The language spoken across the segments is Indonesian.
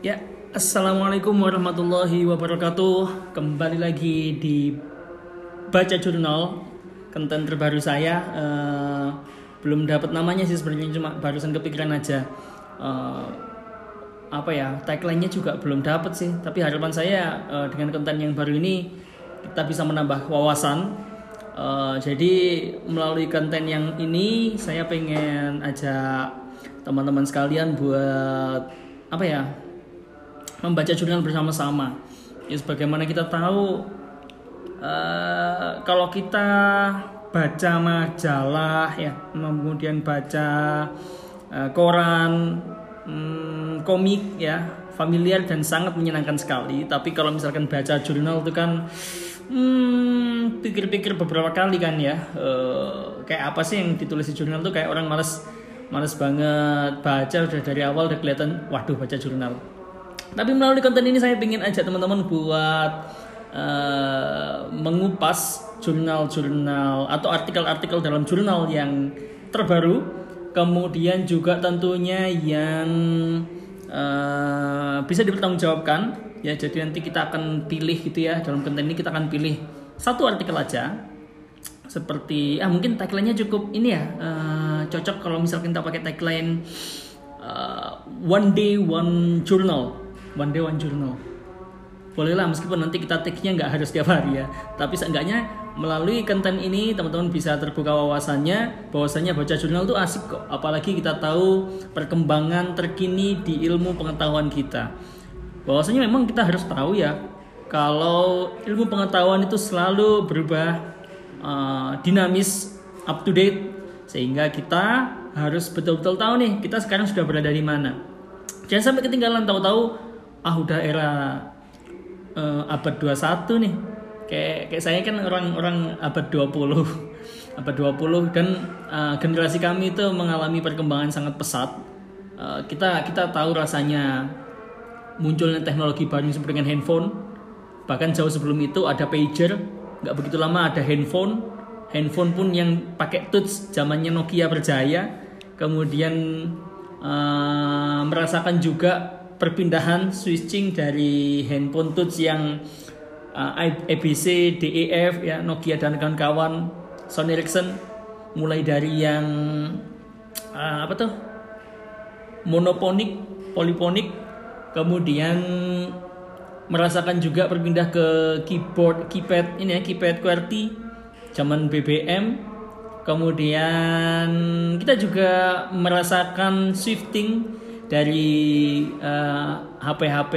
Ya, Assalamualaikum warahmatullahi wabarakatuh. Kembali lagi di Baca Jurnal, konten terbaru saya. Eh, belum dapat namanya sih sebenarnya cuma barusan kepikiran aja. Eh, apa ya, tagline-nya juga belum dapat sih. Tapi harapan saya eh, dengan konten yang baru ini kita bisa menambah wawasan. Eh, jadi melalui konten yang ini saya pengen ajak teman-teman sekalian buat apa ya membaca jurnal bersama-sama. Ya sebagaimana kita tahu uh, kalau kita baca majalah ya, kemudian baca uh, koran, um, komik ya, familiar dan sangat menyenangkan sekali. Tapi kalau misalkan baca jurnal itu kan hmm, pikir-pikir beberapa kali kan ya, uh, kayak apa sih yang ditulis di jurnal tuh kayak orang males males banget baca udah dari awal udah kelihatan waduh baca jurnal tapi melalui konten ini saya ingin ajak teman-teman buat uh, mengupas jurnal-jurnal atau artikel-artikel dalam jurnal yang terbaru, kemudian juga tentunya yang uh, bisa dipertanggungjawabkan. Ya, jadi nanti kita akan pilih gitu ya dalam konten ini kita akan pilih satu artikel aja. Seperti ah mungkin tagline-nya cukup ini ya uh, cocok kalau misalkan kita pakai tagline uh, one day one journal one day one journal. Bolehlah meskipun nanti kita take-nya nggak harus tiap hari ya. Tapi seenggaknya melalui konten ini teman-teman bisa terbuka wawasannya bahwasanya baca jurnal itu asik kok. Apalagi kita tahu perkembangan terkini di ilmu pengetahuan kita. Bahwasanya memang kita harus tahu ya kalau ilmu pengetahuan itu selalu berubah uh, dinamis up to date sehingga kita harus betul-betul tahu nih kita sekarang sudah berada di mana. Jangan sampai ketinggalan tahu-tahu ah udah era uh, abad 21 nih. Kayak kayak saya kan orang-orang abad 20 abad 20 dan uh, generasi kami itu mengalami perkembangan sangat pesat. Uh, kita kita tahu rasanya munculnya teknologi baru seperti dengan handphone. Bahkan jauh sebelum itu ada pager nggak begitu lama ada handphone. Handphone pun yang pakai touch zamannya Nokia berjaya. Kemudian uh, merasakan juga perpindahan switching dari handphone touch yang uh, ABC, DEF ya Nokia dan kawan-kawan Sony Ericsson mulai dari yang uh, apa tuh? Monoponik, poliponik kemudian merasakan juga berpindah ke keyboard keypad ini ya keypad QWERTY zaman BBM kemudian kita juga merasakan shifting dari HP-HP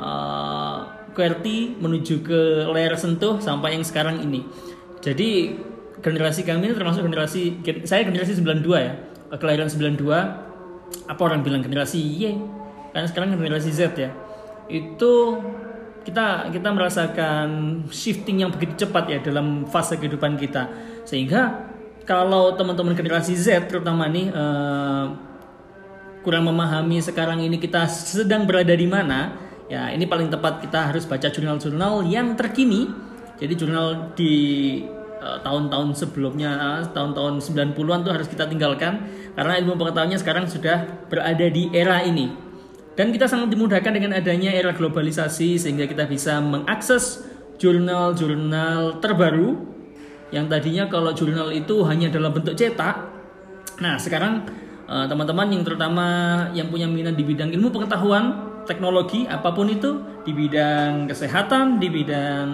uh, uh, QWERTY menuju ke layar sentuh sampai yang sekarang ini. Jadi generasi kami ini termasuk generasi saya generasi 92 ya. Kelahiran 92 apa orang bilang generasi Y? Karena sekarang generasi Z ya. Itu kita kita merasakan shifting yang begitu cepat ya dalam fase kehidupan kita. Sehingga kalau teman-teman generasi Z terutama nih uh, kurang memahami sekarang ini kita sedang berada di mana ya ini paling tepat kita harus baca jurnal-jurnal yang terkini jadi jurnal di tahun-tahun uh, sebelumnya tahun-tahun 90-an tuh harus kita tinggalkan karena ilmu pengetahuannya sekarang sudah berada di era ini dan kita sangat dimudahkan dengan adanya era globalisasi sehingga kita bisa mengakses jurnal-jurnal terbaru yang tadinya kalau jurnal itu hanya dalam bentuk cetak. Nah, sekarang eh, teman-teman yang terutama yang punya minat di bidang ilmu pengetahuan, teknologi, apa pun itu, di bidang kesehatan, di bidang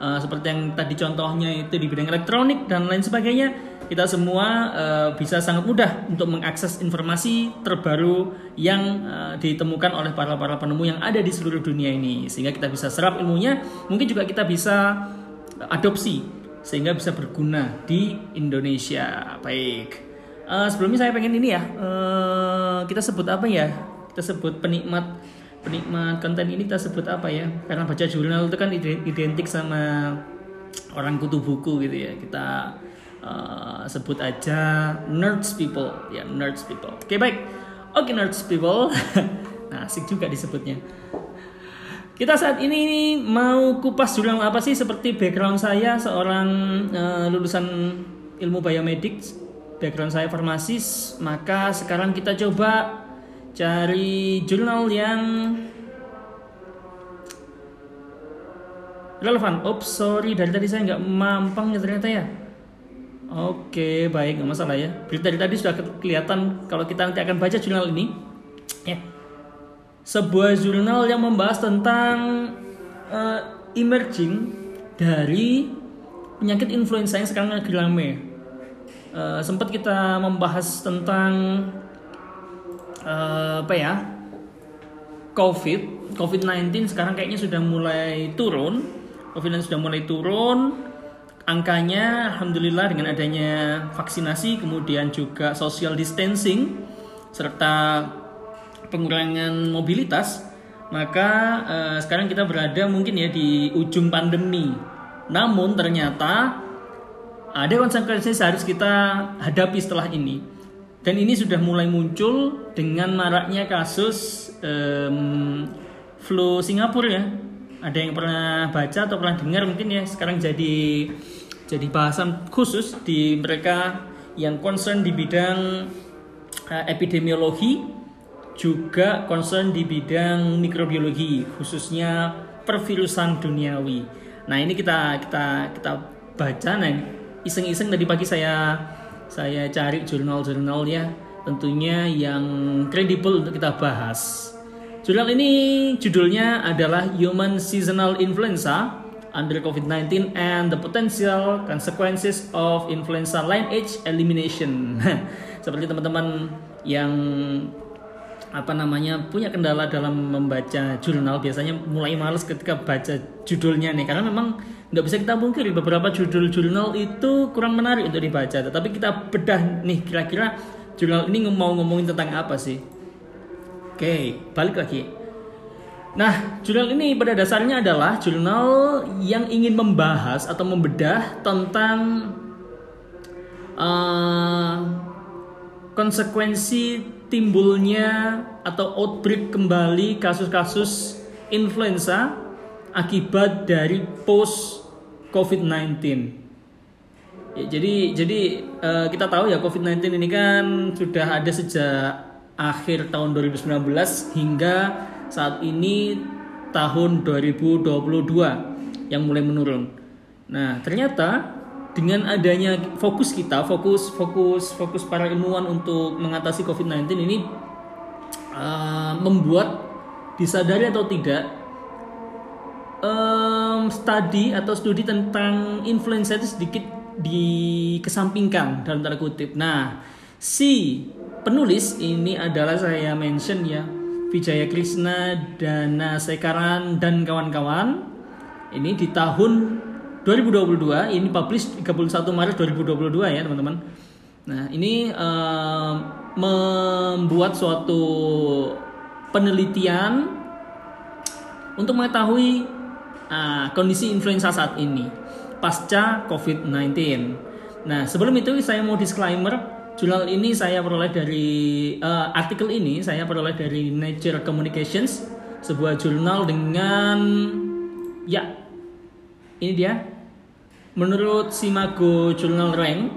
uh, seperti yang tadi contohnya itu di bidang elektronik dan lain sebagainya kita semua uh, bisa sangat mudah untuk mengakses informasi terbaru yang uh, ditemukan oleh para para penemu yang ada di seluruh dunia ini. Sehingga kita bisa serap ilmunya mungkin juga kita bisa adopsi sehingga bisa berguna di Indonesia. Baik uh, sebelumnya saya pengen ini ya uh, kita sebut apa ya? Kita sebut penikmat penikmat konten ini kita sebut apa ya? Karena baca jurnal itu kan identik sama orang kutu buku gitu ya. Kita uh, sebut aja nerds people. Ya nerds people. Oke okay, baik. Oke okay, nerds people. Nah asik juga disebutnya. Kita saat ini mau kupas jurnal apa sih? Seperti background saya seorang uh, lulusan ilmu biomedik background saya farmasis maka sekarang kita coba cari jurnal yang relevan. Oops, sorry dari tadi saya nggak mampang ya ternyata ya. Oke, baik, nggak masalah ya. Berita dari tadi sudah kelihatan kalau kita nanti akan baca jurnal ini. Ya. Sebuah jurnal yang membahas tentang uh, emerging dari penyakit influenza yang sekarang lagi rame. Uh, sempat kita membahas tentang uh, apa ya? COVID, COVID-19 sekarang kayaknya sudah mulai turun. COVID-19 sudah mulai turun angkanya alhamdulillah dengan adanya vaksinasi kemudian juga social distancing serta pengurangan mobilitas maka eh, sekarang kita berada mungkin ya di ujung pandemi namun ternyata ada konsekuensi harus kita hadapi setelah ini dan ini sudah mulai muncul dengan maraknya kasus um, flu Singapura ya ada yang pernah baca atau pernah dengar mungkin ya sekarang jadi jadi bahasan khusus di mereka yang concern di bidang uh, epidemiologi juga concern di bidang mikrobiologi khususnya pervirusan duniawi. Nah, ini kita kita kita baca nah iseng-iseng tadi pagi saya saya cari jurnal-jurnal ya tentunya yang kredibel untuk kita bahas. Jurnal ini judulnya adalah Human Seasonal Influenza under COVID-19 and the potential consequences of influenza lineage elimination. Seperti teman-teman yang apa namanya punya kendala dalam membaca jurnal biasanya mulai males ketika baca judulnya nih karena memang nggak bisa kita mungkiri beberapa judul jurnal itu kurang menarik untuk dibaca. Tapi kita bedah nih kira-kira jurnal ini mau ngomongin tentang apa sih? Oke balik lagi. Nah, jurnal ini pada dasarnya adalah jurnal yang ingin membahas atau membedah tentang uh, konsekuensi timbulnya atau outbreak kembali kasus-kasus influenza akibat dari post COVID-19. Ya, jadi jadi uh, kita tahu ya COVID-19 ini kan sudah ada sejak akhir tahun 2019 hingga saat ini tahun 2022 yang mulai menurun. Nah, ternyata dengan adanya fokus kita, fokus fokus fokus para ilmuwan untuk mengatasi COVID-19 ini uh, membuat disadari atau tidak um, studi atau studi tentang influenza itu sedikit dikesampingkan dalam tanda kutip. Nah, si penulis ini adalah saya mention ya Wijaya Krishna, Dana Sekaran dan kawan-kawan. Ini di tahun 2022, ini publish 31 Maret 2022 ya teman-teman. Nah ini uh, membuat suatu penelitian untuk mengetahui uh, kondisi influenza saat ini pasca COVID-19. Nah sebelum itu saya mau disclaimer Jurnal ini saya peroleh dari uh, artikel ini saya peroleh dari Nature Communications, sebuah jurnal dengan ya ini dia. Menurut Simago Journal Rank,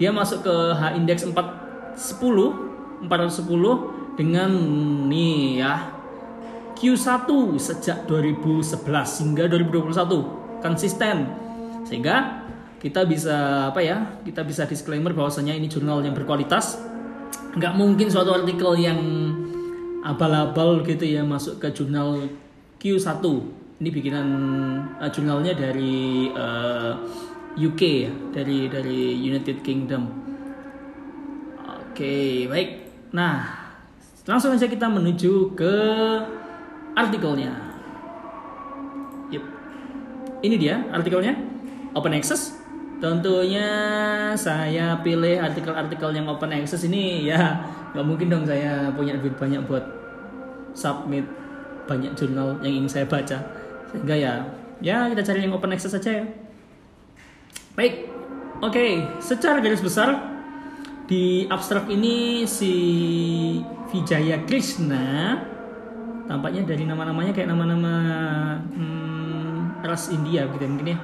dia masuk ke H index 410 410 dengan nih ya Q1 sejak 2011 hingga 2021 konsisten. Sehingga kita bisa apa ya kita bisa disclaimer bahwasanya ini jurnal yang berkualitas. Nggak mungkin suatu artikel yang abal-abal gitu ya masuk ke jurnal Q1 ini bikinan uh, jurnalnya dari uh, eh, UK ya dari dari United Kingdom. Oke baik. Nah langsung saja kita menuju ke artikelnya. Yep. ini dia artikelnya. Open access. Tentunya saya pilih artikel-artikel yang open access ini. Ya nggak mungkin dong saya punya duit banyak buat submit banyak jurnal yang ingin saya baca. Sehingga ya ya kita cari yang open access saja ya. Baik. Oke okay. secara garis besar di abstrak ini si Vijaya Krishna tampaknya dari nama-namanya kayak nama-nama hmm, ras India gitu ya, mungkin ya.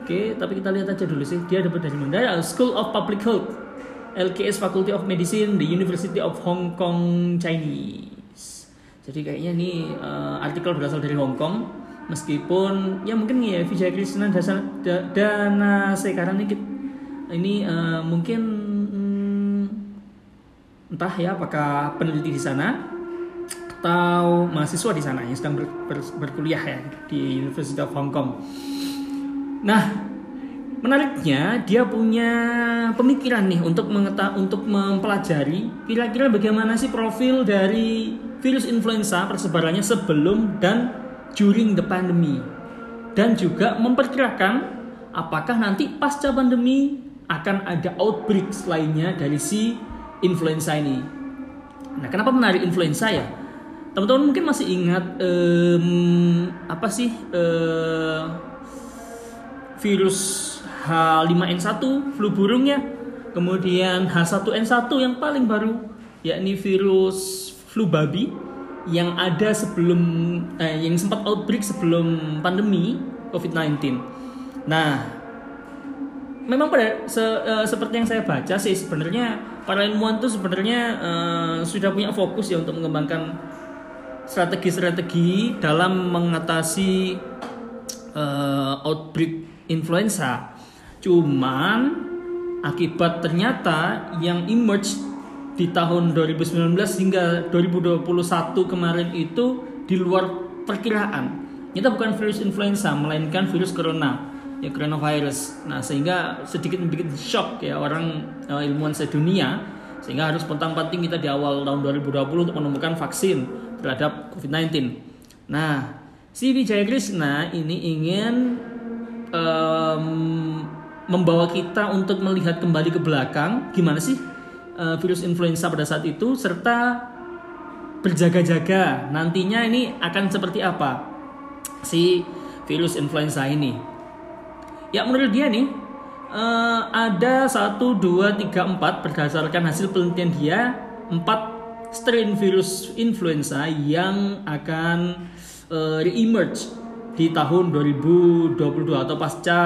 Oke, tapi kita lihat aja dulu sih. Dia dapat dari mana. School of Public Health LKS Faculty of Medicine, the University of Hong Kong Chinese. Jadi kayaknya ini uh, artikel berasal dari Hong Kong, meskipun ya mungkin ya Vijay Krishna Dana sekarang ini ini uh, mungkin hmm, entah ya apakah peneliti di sana atau mahasiswa di sana yang sedang ber, ber, berkuliah ya di University of Hong Kong. Nah, menariknya dia punya pemikiran nih untuk mengeta untuk mempelajari kira-kira bagaimana sih profil dari virus influenza persebarannya sebelum dan during the pandemi dan juga memperkirakan apakah nanti pasca pandemi akan ada outbreak lainnya dari si influenza ini. Nah, kenapa menarik influenza ya? Teman-teman mungkin masih ingat um, apa sih uh, virus H5N1 flu burung ya kemudian H1N1 yang paling baru yakni virus flu babi yang ada sebelum eh, yang sempat outbreak sebelum pandemi COVID-19. Nah, memang pada se, uh, seperti yang saya baca sih sebenarnya para ilmuwan tuh sebenarnya uh, sudah punya fokus ya untuk mengembangkan strategi-strategi dalam mengatasi uh, outbreak influenza. Cuman akibat ternyata yang emerge di tahun 2019 hingga 2021 kemarin itu di luar perkiraan. Itu bukan virus influenza, melainkan virus corona, ya coronavirus. Nah, sehingga sedikit membuat shock ya orang uh, ilmuwan sedunia sehingga harus pontang-panting kita di awal tahun 2020 untuk menemukan vaksin terhadap COVID-19. Nah, si Wijaya Krishna ini ingin um, membawa kita untuk melihat kembali ke belakang gimana sih uh, virus influenza pada saat itu serta berjaga-jaga nantinya ini akan seperti apa si virus influenza ini. Ya menurut dia nih uh, ada 1 2 3 4 berdasarkan hasil penelitian dia 4 strain virus influenza yang akan uh, re-emerge di tahun 2022 atau pasca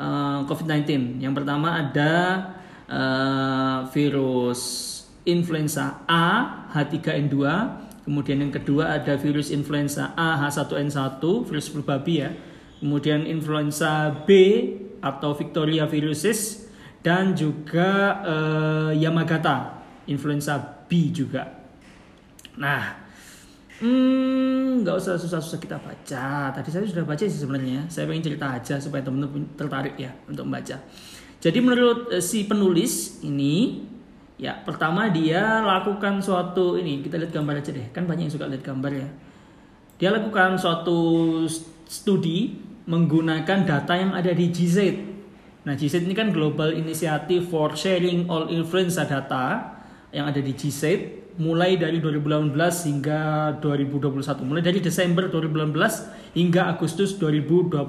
uh, eh, COVID-19. Yang pertama ada uh, virus influenza A H3N2, kemudian yang kedua ada virus influenza A H1N1, virus flu babi ya. Kemudian influenza B atau Victoria viruses dan juga uh, Yamagata influenza B juga. Nah, hmm, nggak usah susah-susah kita baca. Tadi saya sudah baca sih sebenarnya. Saya pengen cerita aja supaya teman-teman tertarik ya untuk membaca. Jadi menurut uh, si penulis ini, ya pertama dia lakukan suatu ini kita lihat gambar aja deh. Kan banyak yang suka lihat gambar ya. Dia lakukan suatu studi menggunakan data yang ada di GZ. Nah, GZ ini kan Global Initiative for Sharing All Influenza Data yang ada di GZ mulai dari 2018 hingga 2021 mulai dari Desember 2018 hingga Agustus 2021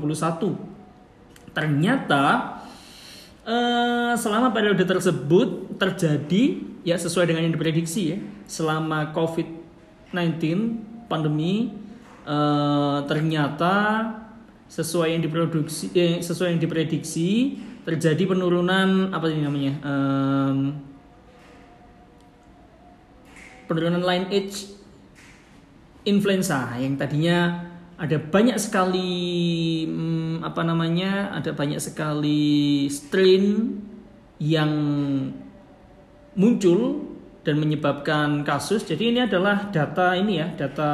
ternyata eh, selama periode tersebut terjadi ya sesuai dengan yang diprediksi ya selama COVID-19 pandemi eh, ternyata sesuai yang diproduksi eh, sesuai yang diprediksi terjadi penurunan apa ini namanya penurunan line age influenza yang tadinya ada banyak sekali hmm, apa namanya ada banyak sekali strain yang muncul dan menyebabkan kasus. Jadi ini adalah data ini ya data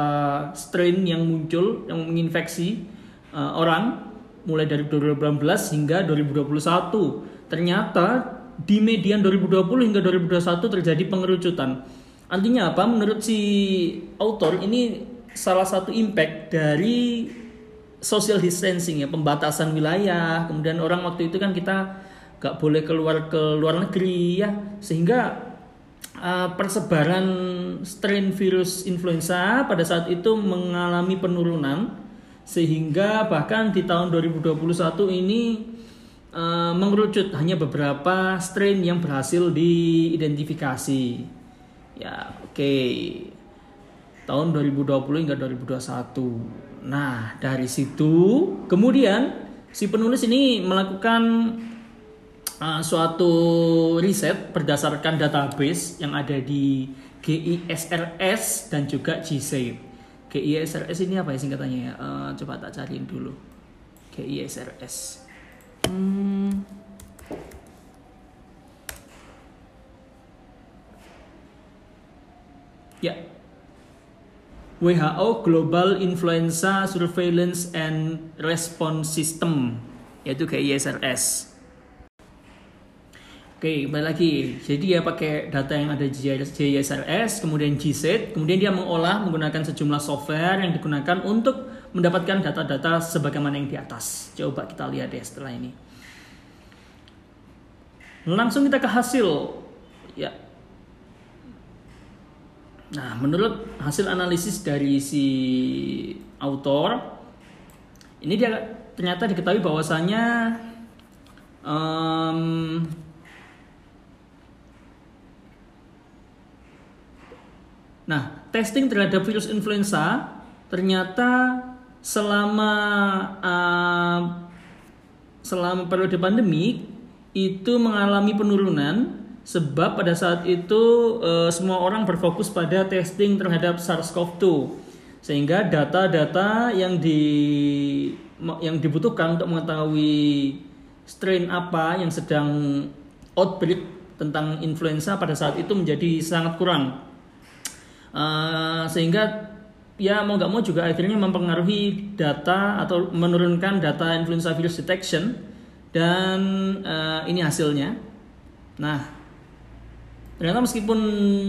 strain yang muncul yang menginfeksi uh, orang mulai dari 2018 hingga 2021 ternyata di median 2020 hingga 2021 terjadi pengerucutan Artinya apa? Menurut si author ini salah satu impact dari social distancing ya, pembatasan wilayah. Kemudian orang waktu itu kan kita gak boleh keluar ke luar negeri ya, sehingga uh, persebaran strain virus influenza pada saat itu mengalami penurunan sehingga bahkan di tahun 2021 ini uh, mengerucut hanya beberapa strain yang berhasil diidentifikasi. Ya, oke. Okay. Tahun 2020 hingga 2021. Nah, dari situ kemudian si penulis ini melakukan uh, suatu riset berdasarkan database yang ada di GISRS dan juga GSAID. GISRS ini apa ya singkatannya ya? Uh, coba tak cariin dulu. GISRS. Hmm. Ya. WHO Global Influenza Surveillance and Response System yaitu GISRS. Oke, kembali lagi. Jadi ya pakai data yang ada di JSRS, kemudian GSET, kemudian dia mengolah menggunakan sejumlah software yang digunakan untuk mendapatkan data-data sebagaimana yang di atas. Coba kita lihat ya setelah ini. Langsung kita ke hasil. Ya. Nah, menurut hasil analisis dari si autor, ini dia ternyata diketahui bahwasanya um, Nah, testing terhadap virus influenza ternyata selama uh, selama periode pandemi itu mengalami penurunan sebab pada saat itu uh, semua orang berfokus pada testing terhadap SARS-CoV-2 sehingga data-data yang di yang dibutuhkan untuk mengetahui strain apa yang sedang outbreak tentang influenza pada saat itu menjadi sangat kurang uh, sehingga ya mau nggak mau juga akhirnya mempengaruhi data atau menurunkan data influenza virus detection dan uh, ini hasilnya. Nah, ternyata meskipun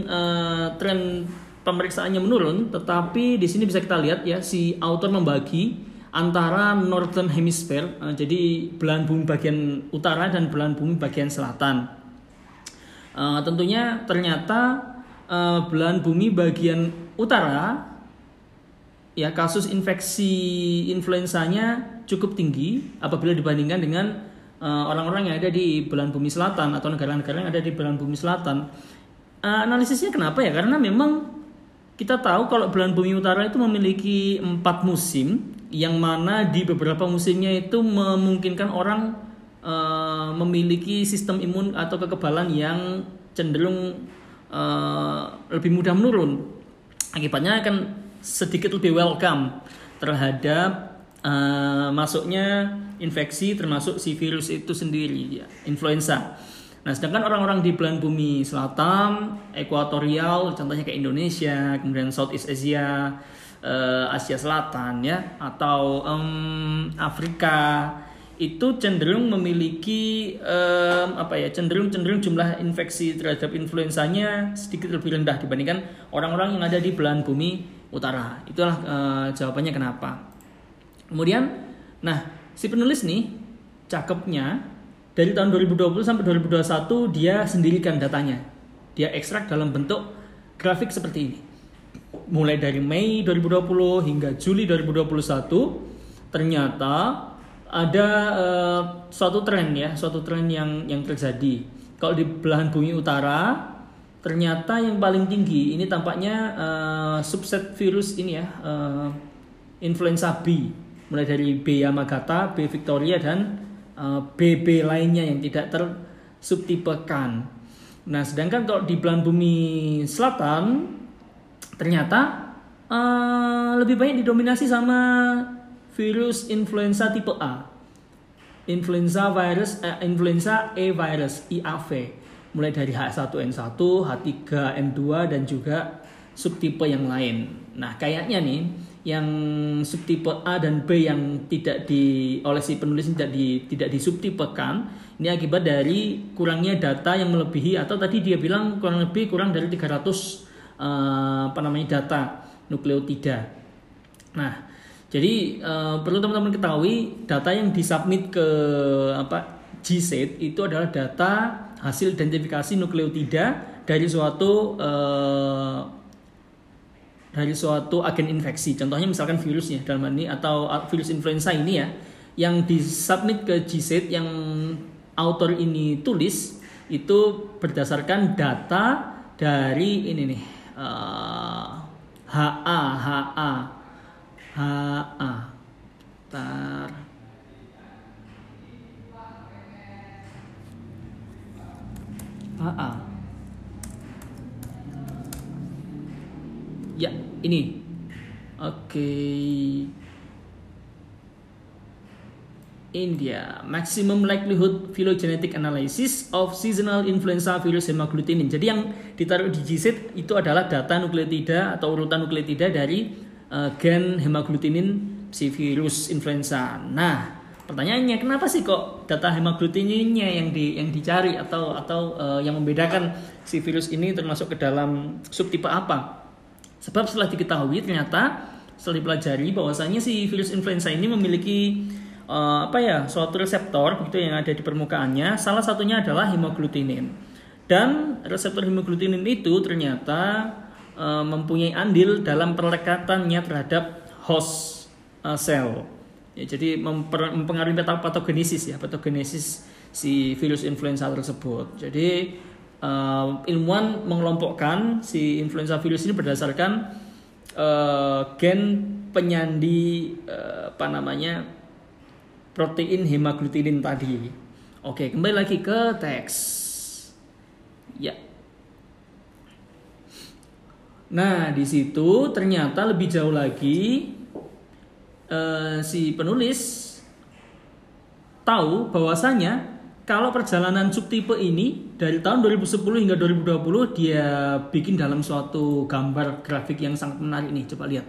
uh, tren pemeriksaannya menurun, tetapi di sini bisa kita lihat ya si author membagi antara northern hemisphere, uh, jadi belahan bumi bagian utara dan belahan bumi bagian selatan. Uh, tentunya ternyata uh, belahan bumi bagian utara ya kasus infeksi influenzanya cukup tinggi apabila dibandingkan dengan uh, orang-orang yang ada di belahan bumi selatan atau negara-negara yang ada di belahan bumi selatan. Uh, analisisnya kenapa ya? Karena memang kita tahu kalau belahan bumi utara itu memiliki empat musim yang mana di beberapa musimnya itu memungkinkan orang uh, memiliki sistem imun atau kekebalan yang cenderung uh, lebih mudah menurun. Akibatnya akan sedikit lebih welcome terhadap uh, masuknya infeksi termasuk si virus itu sendiri ya, influenza. Nah, sedangkan orang-orang di belahan bumi selatan, ekuatorial, contohnya kayak Indonesia, kemudian Southeast Asia, uh, Asia Selatan ya, atau um, Afrika, itu cenderung memiliki um, apa ya cenderung cenderung jumlah infeksi terhadap influenzanya sedikit lebih rendah dibandingkan orang-orang yang ada di belahan bumi utara itulah uh, jawabannya kenapa kemudian nah si penulis nih cakepnya dari tahun 2020 sampai 2021 dia sendirikan datanya. Dia ekstrak dalam bentuk grafik seperti ini. Mulai dari Mei 2020 hingga Juli 2021 ternyata ada uh, suatu tren ya, suatu tren yang yang terjadi. Kalau di belahan bumi utara, ternyata yang paling tinggi ini tampaknya uh, subset virus ini ya, uh, influenza B, mulai dari B Yamagata, B Victoria dan uh, BB lainnya yang tidak tersubtipekan. Nah, sedangkan kalau di belahan bumi selatan, ternyata uh, lebih banyak didominasi sama virus influenza tipe A. Influenza virus eh, influenza E virus IAV mulai dari H1N1, H3N2 dan juga subtipe yang lain. Nah, kayaknya nih yang subtipe A dan B yang tidak di oleh si penulis tidak di tidak disubtipekan ini akibat dari kurangnya data yang melebihi atau tadi dia bilang kurang lebih kurang dari 300 uh, eh, apa namanya data nukleotida. Nah, jadi uh, perlu teman-teman ketahui data yang disubmit ke apa GSAID itu adalah data hasil identifikasi nukleotida dari suatu uh, dari suatu agen infeksi. Contohnya misalkan virusnya dalam ini atau virus influenza ini ya yang disubmit ke GSAID yang author ini tulis itu berdasarkan data dari ini nih uh, HA HA HA tar AA. Ya, ini. Oke. India, maximum likelihood phylogenetic analysis of seasonal influenza virus hemaglutinin. Jadi yang ditaruh di GSID itu adalah data nukleotida atau urutan nukleotida dari uh, gen hemaglutinin si virus influenza. Nah, pertanyaannya kenapa sih kok data hemaglutininnya yang di yang dicari atau atau uh, yang membedakan si virus ini termasuk ke dalam subtipe apa? Sebab setelah diketahui ternyata setelah dipelajari bahwasanya si virus influenza ini memiliki uh, apa ya suatu reseptor begitu yang ada di permukaannya. Salah satunya adalah hemoglutinin. Dan reseptor hemoglutinin itu ternyata uh, mempunyai andil dalam perlekatannya terhadap host uh, sel. Ya, jadi memper, mempengaruhi patogenesis ya patogenesis si virus influenza tersebut. Jadi uh, ilmuwan mengelompokkan si influenza virus ini berdasarkan uh, gen penyandi uh, apa namanya protein hemaglutinin tadi. Oke, kembali lagi ke teks. Ya. Nah, di situ ternyata lebih jauh lagi uh, si penulis tahu bahwasanya kalau perjalanan subtipe ini dari tahun 2010 hingga 2020 dia bikin dalam suatu gambar grafik yang sangat menarik nih. Coba lihat.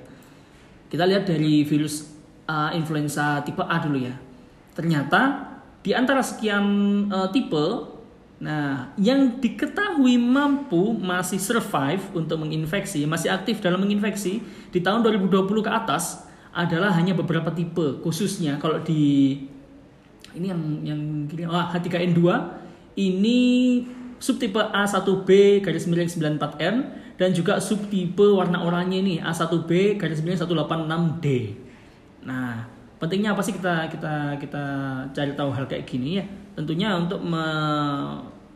Kita lihat dari virus uh, influenza tipe A dulu ya ternyata di antara sekian uh, tipe, nah yang diketahui mampu masih survive untuk menginfeksi, masih aktif dalam menginfeksi di tahun 2020 ke atas adalah hanya beberapa tipe, khususnya kalau di ini yang yang gini, oh, H3N2 ini subtipe A1B garis miring 94N dan juga subtipe warna oranye ini A1B garis miring 186D. Nah, pentingnya apa sih kita kita kita cari tahu hal kayak gini ya tentunya untuk me,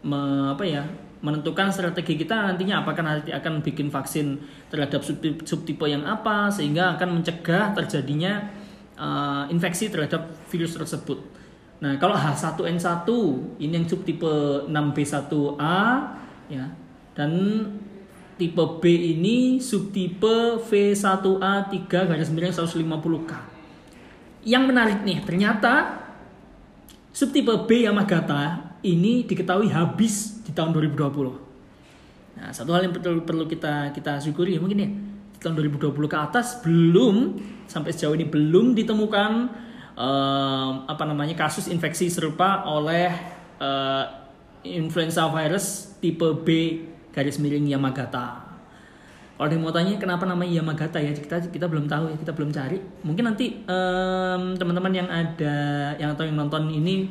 me, apa ya menentukan strategi kita nantinya apakah nanti akan bikin vaksin terhadap subtipe, subtipe yang apa sehingga akan mencegah terjadinya uh, infeksi terhadap virus tersebut. Nah, kalau H1N1 ini yang subtipe 6B1A ya dan tipe B ini subtipe V1A3 garis miring 150K. Yang menarik nih, ternyata subtipe B Yamagata ini diketahui habis di tahun 2020. Nah, satu hal yang perlu, perlu kita kita syukuri mungkin ya di tahun 2020 ke atas belum sampai sejauh ini belum ditemukan um, apa namanya kasus infeksi serupa oleh uh, influenza virus tipe B garis miring Yamagata. Kalau ada yang mau tanya kenapa namanya Yamagata ya kita kita belum tahu ya kita belum cari. Mungkin nanti um, teman-teman yang ada yang atau yang nonton ini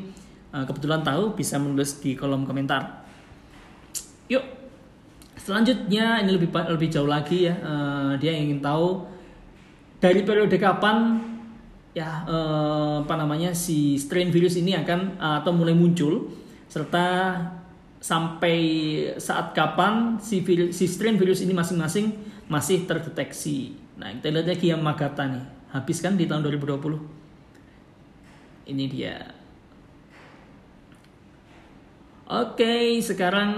uh, kebetulan tahu bisa menulis di kolom komentar. Yuk selanjutnya ini lebih lebih jauh lagi ya uh, dia ingin tahu dari periode kapan ya uh, apa namanya si strain virus ini akan uh, atau mulai muncul serta sampai saat kapan si, virus, si strain virus ini masing-masing masih terdeteksi. Nah, kita lihat lagi yang Magata nih. Habis kan di tahun 2020. Ini dia. Oke, sekarang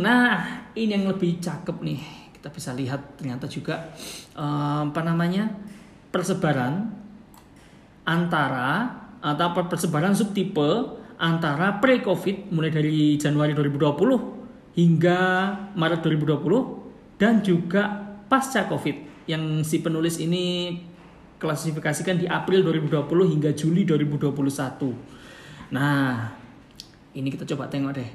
nah ini yang lebih cakep nih. Kita bisa lihat ternyata juga um, apa namanya? persebaran antara atau persebaran subtipe antara pre-COVID mulai dari Januari 2020 hingga Maret 2020 dan juga pasca COVID yang si penulis ini klasifikasikan di April 2020 hingga Juli 2021. Nah, ini kita coba tengok deh.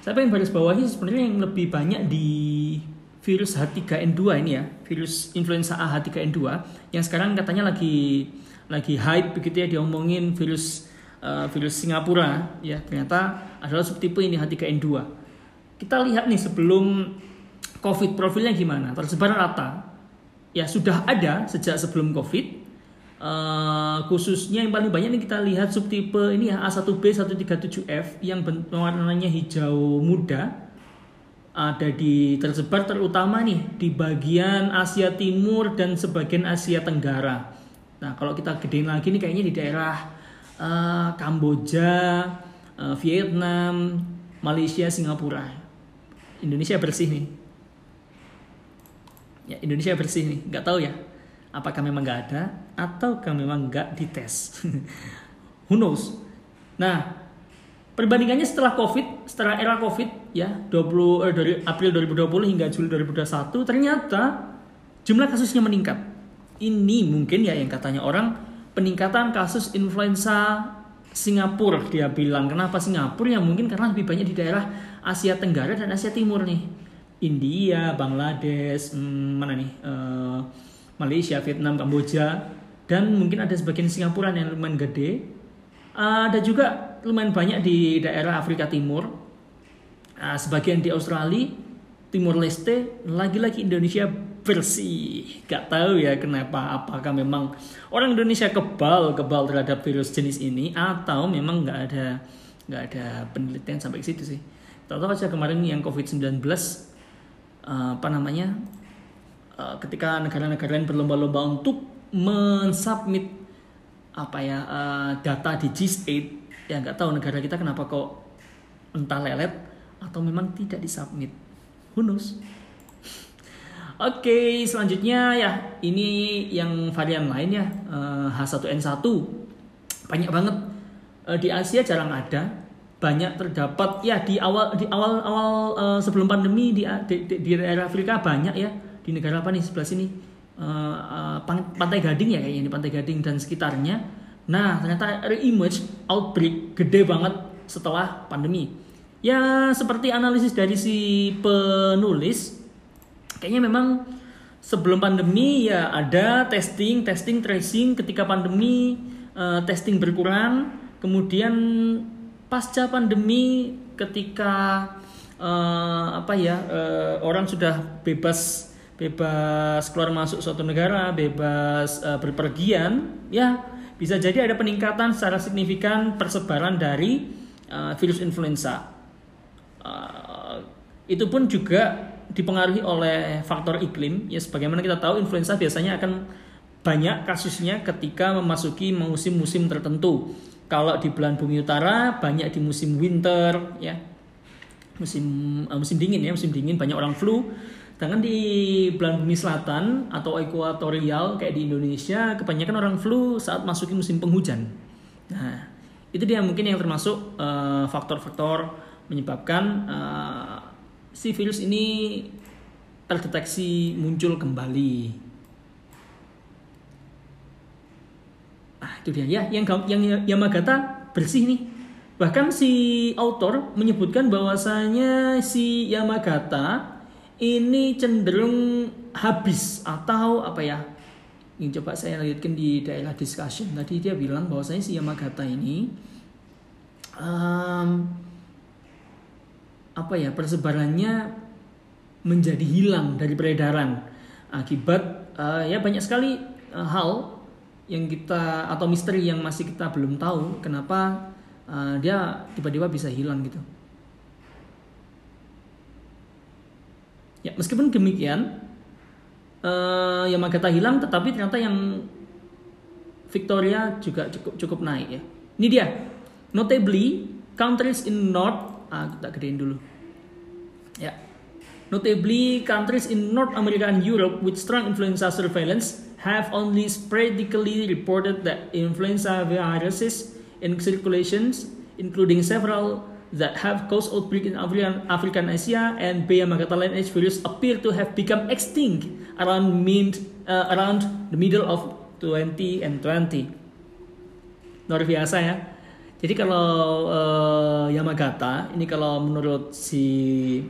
Saya pengen baris bawahi sebenarnya yang lebih banyak di virus H3N2 ini ya, virus influenza A H3N2 yang sekarang katanya lagi lagi hype begitu ya diomongin virus uh, virus Singapura ya ternyata adalah subtipe ini H3N2. Kita lihat nih sebelum COVID profilnya gimana, tersebar rata. Ya sudah ada sejak sebelum COVID. Uh, khususnya yang paling banyak nih kita lihat subtipe ini ya A1B 137F yang warnanya hijau muda ada di tersebar terutama nih di bagian Asia Timur dan sebagian Asia Tenggara. Nah, kalau kita gedein lagi nih kayaknya di daerah uh, Kamboja, uh, Vietnam, Malaysia, Singapura. Indonesia bersih nih. Ya Indonesia bersih nih, nggak tahu ya. Apakah memang nggak ada ataukah memang nggak dites? Who knows? Nah, perbandingannya setelah COVID, setelah era COVID ya 20 eh, dari April 2020 hingga Juli 2021 ternyata jumlah kasusnya meningkat. Ini mungkin ya yang katanya orang peningkatan kasus influenza Singapura dia bilang. Kenapa Singapura? Ya mungkin karena lebih banyak di daerah Asia Tenggara dan Asia Timur nih. India Bangladesh hmm, mana nih? Uh, Malaysia Vietnam Kamboja. Dan mungkin ada sebagian Singapura yang lumayan gede. Ada juga lumayan banyak di daerah Afrika Timur. Uh, sebagian di Australia Timur Leste lagi-lagi Indonesia bersih. Gak tahu ya kenapa. Apakah memang orang Indonesia kebal kebal terhadap virus jenis ini atau memang nggak ada nggak ada penelitian sampai ke situ sih. Tahu-tahu aja kemarin yang COVID-19 uh, eh, apa namanya uh, ketika negara-negara lain berlomba-lomba untuk mensubmit apa ya uh, data di G8 ya nggak tahu negara kita kenapa kok entah lelet atau memang tidak disubmit who Oke, selanjutnya ya. Ini yang varian lain ya. H1N1 banyak banget. Uh, di Asia jarang ada. Banyak terdapat. Ya di awal di awal awal uh, sebelum pandemi di, di, di, daerah Afrika banyak ya. Di negara apa nih? Sebelah sini. Pantai Gading ya kayaknya di pantai Gading dan sekitarnya. Nah ternyata re-image outbreak gede banget setelah pandemi. Ya seperti analisis dari si penulis kayaknya memang sebelum pandemi ya ada testing, testing, tracing. Ketika pandemi uh, testing berkurang, kemudian pasca pandemi ketika uh, apa ya uh, orang sudah bebas bebas keluar masuk suatu negara, bebas uh, berpergian, ya bisa jadi ada peningkatan secara signifikan persebaran dari uh, virus influenza. Uh, itu pun juga dipengaruhi oleh faktor iklim ya sebagaimana kita tahu influenza biasanya akan banyak kasusnya ketika memasuki musim-musim tertentu. Kalau di belahan bumi utara banyak di musim winter ya. Musim uh, musim dingin ya, musim dingin banyak orang flu. Sedangkan di belahan bumi selatan atau ekuatorial kayak di Indonesia kebanyakan orang flu saat masuki musim penghujan. Nah, itu dia mungkin yang termasuk uh, faktor-faktor uh, menyebabkan uh, si virus ini terdeteksi muncul kembali. Ah, itu dia ya, yang yang Yamagata bersih nih. Bahkan si autor menyebutkan bahwasanya si Yamagata ini cenderung habis atau apa ya? Ini coba saya lihatkan di daerah discussion. Tadi dia bilang bahwasanya si Yamagata ini um, apa ya persebarannya menjadi hilang dari peredaran akibat uh, ya banyak sekali uh, hal yang kita atau misteri yang masih kita belum tahu kenapa uh, dia tiba-tiba bisa hilang gitu. Ya meskipun demikian uh, Yamagata hilang tetapi ternyata yang Victoria juga cukup cukup naik ya. Ini dia. Notably countries in North ah, kita gedein dulu ya notably countries in North America and Europe with strong influenza surveillance have only sporadically reported that influenza viruses in circulations including several that have caused outbreak in African, African Asia and B Yamagata lineage virus appear to have become extinct around mid uh, around the middle of 20 and 20. Luar biasa ya. Jadi kalau uh, Yamagata ini kalau menurut si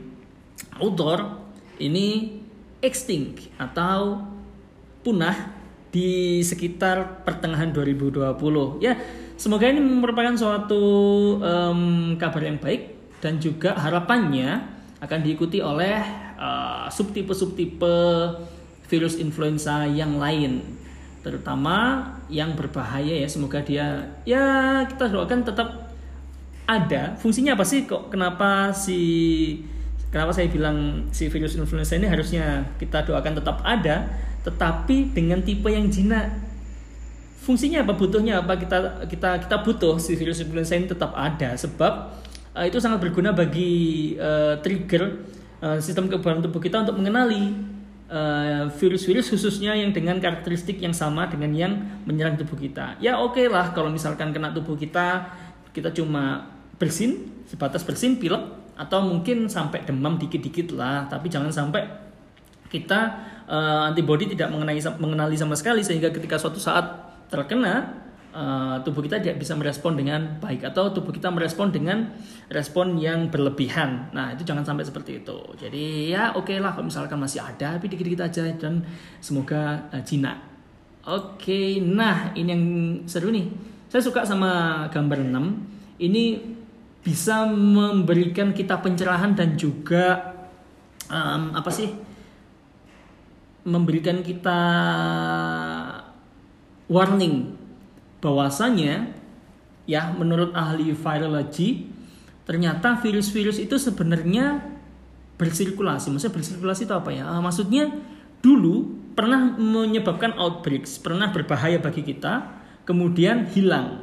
author ini extinct atau punah di sekitar pertengahan 2020. Ya, semoga ini merupakan suatu um, kabar yang baik dan juga harapannya akan diikuti oleh uh, subtipe-subtipe virus influenza yang lain terutama yang berbahaya ya. Semoga dia ya kita doakan tetap ada. Fungsinya apa sih? Kok kenapa si kenapa saya bilang si virus influenza ini harusnya kita doakan tetap ada tetapi dengan tipe yang jinak. Fungsinya apa? Butuhnya apa? Kita kita kita butuh si virus influenza ini tetap ada. Sebab uh, itu sangat berguna bagi uh, trigger uh, sistem kekebalan tubuh kita untuk mengenali uh, virus-virus khususnya yang dengan karakteristik yang sama dengan yang menyerang tubuh kita. Ya oke okay lah kalau misalkan kena tubuh kita kita cuma bersin sebatas bersin pilek atau mungkin sampai demam dikit-dikit lah tapi jangan sampai kita uh, antibody tidak mengenai mengenali sama sekali sehingga ketika suatu saat terkena uh, tubuh kita tidak bisa merespon dengan baik atau tubuh kita merespon dengan respon yang berlebihan. Nah itu jangan sampai seperti itu. Jadi ya oke okay lah kalau misalkan masih ada tapi dikit-dikit aja dan semoga uh, jinak. Oke, okay, nah ini yang seru nih. Saya suka sama gambar 6. Ini bisa memberikan kita pencerahan dan juga um, apa sih? Memberikan kita warning bahwasanya ya menurut ahli virologi ternyata virus-virus itu sebenarnya bersirkulasi. Maksudnya bersirkulasi itu apa ya? Uh, maksudnya dulu pernah menyebabkan outbreaks, pernah berbahaya bagi kita, kemudian hilang.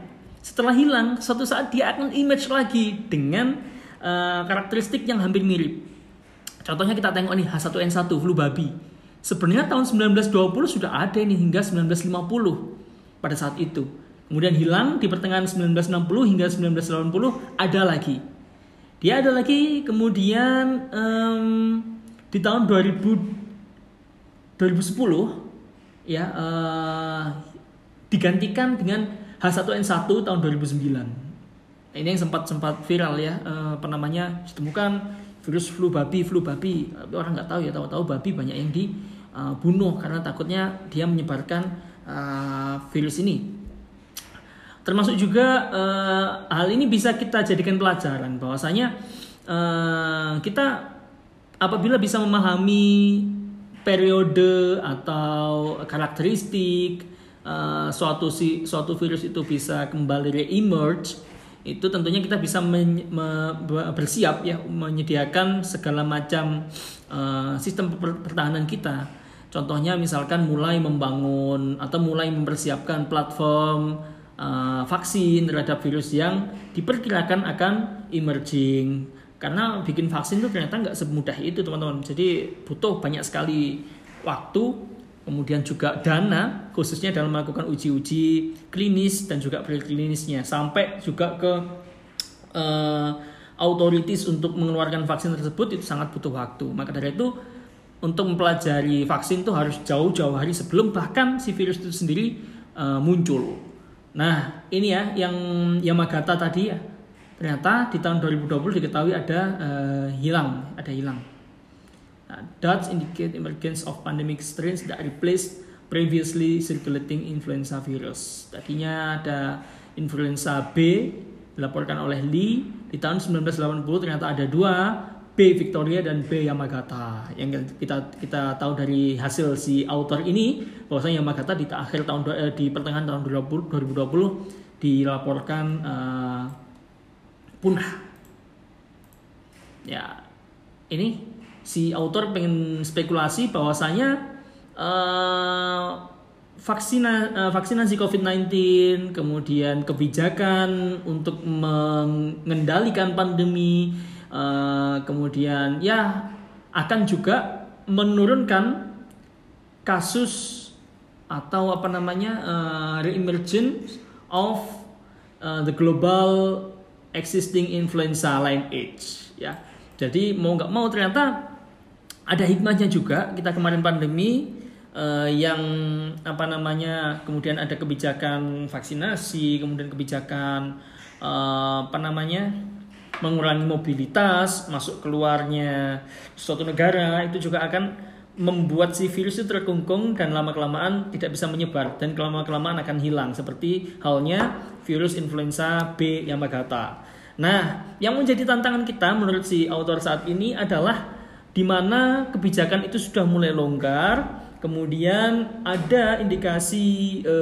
Setelah hilang, suatu saat dia akan image lagi dengan uh, karakteristik yang hampir mirip. Contohnya kita tengok nih H1N1 flu babi. Sebenarnya tahun 1920 sudah ada ini hingga 1950 pada saat itu. Kemudian hilang di pertengahan 1960 hingga 1980 ada lagi. Dia ada lagi kemudian um, di tahun 2000 2010 ya uh, digantikan dengan H1N1 tahun 2009. Nah, ini yang sempat sempat viral ya uh, apa namanya ditemukan virus flu babi flu babi tapi orang nggak tahu ya tahu-tahu babi banyak yang dibunuh uh, karena takutnya dia menyebarkan uh, virus ini Termasuk juga uh, hal ini bisa kita jadikan pelajaran bahwasanya uh, kita apabila bisa memahami periode atau karakteristik uh, suatu si suatu virus itu bisa kembali re-emerge itu tentunya kita bisa men, me, bersiap ya menyediakan segala macam uh, sistem pertahanan kita. Contohnya misalkan mulai membangun atau mulai mempersiapkan platform uh, vaksin terhadap virus yang diperkirakan akan emerging karena bikin vaksin itu ternyata nggak semudah itu teman-teman jadi butuh banyak sekali waktu kemudian juga dana khususnya dalam melakukan uji-uji klinis dan juga preklinisnya sampai juga ke uh, authorities untuk mengeluarkan vaksin tersebut itu sangat butuh waktu maka dari itu untuk mempelajari vaksin itu harus jauh-jauh hari sebelum bahkan si virus itu sendiri uh, muncul Nah, ini ya yang Yamagata tadi ya. Ternyata di tahun 2020 diketahui ada uh, hilang, ada hilang. Nah, dots indicate emergence of pandemic strains that replace previously circulating influenza virus. Tadinya ada influenza B dilaporkan oleh Lee di tahun 1980 ternyata ada dua B Victoria dan B Yamagata. Yang kita kita tahu dari hasil si author ini bahwasanya Yamagata di akhir tahun eh, di pertengahan tahun 2020, 2020 dilaporkan uh, punah. Ya, ini si author pengen spekulasi bahwasanya uh, vaksina, uh, vaksinasi COVID-19, kemudian kebijakan untuk mengendalikan pandemi uh, kemudian ya akan juga menurunkan kasus atau apa namanya uh, reemergence of uh, the global existing influenza line H ya. Jadi mau nggak mau ternyata ada hikmahnya juga kita kemarin pandemi uh, yang apa namanya kemudian ada kebijakan vaksinasi kemudian kebijakan uh, apa namanya mengurangi mobilitas, masuk keluarnya suatu negara itu juga akan membuat si virus itu terkungkung dan lama kelamaan tidak bisa menyebar dan lama kelamaan akan hilang seperti halnya virus influenza B Yamagata. Nah, yang menjadi tantangan kita menurut si author saat ini adalah di mana kebijakan itu sudah mulai longgar, kemudian ada indikasi e,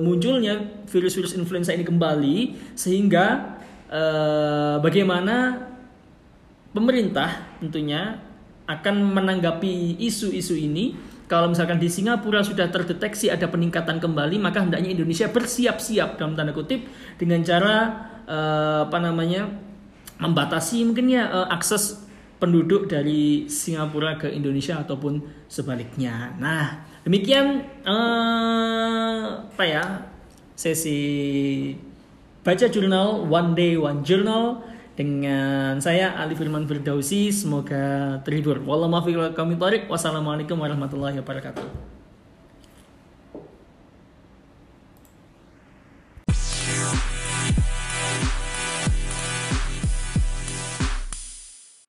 munculnya virus-virus influenza ini kembali sehingga eh, bagaimana pemerintah tentunya akan menanggapi isu-isu ini. Kalau misalkan di Singapura sudah terdeteksi ada peningkatan kembali, maka hendaknya Indonesia bersiap-siap dalam tanda kutip dengan cara eh, apa namanya membatasi mungkin ya eh, akses penduduk dari Singapura ke Indonesia ataupun sebaliknya. Nah, demikian eh, apa ya sesi baca jurnal One Day One Journal dengan saya Ali Firman Firdausi. Semoga terhibur. Wassalamualaikum warahmatullahi wabarakatuh.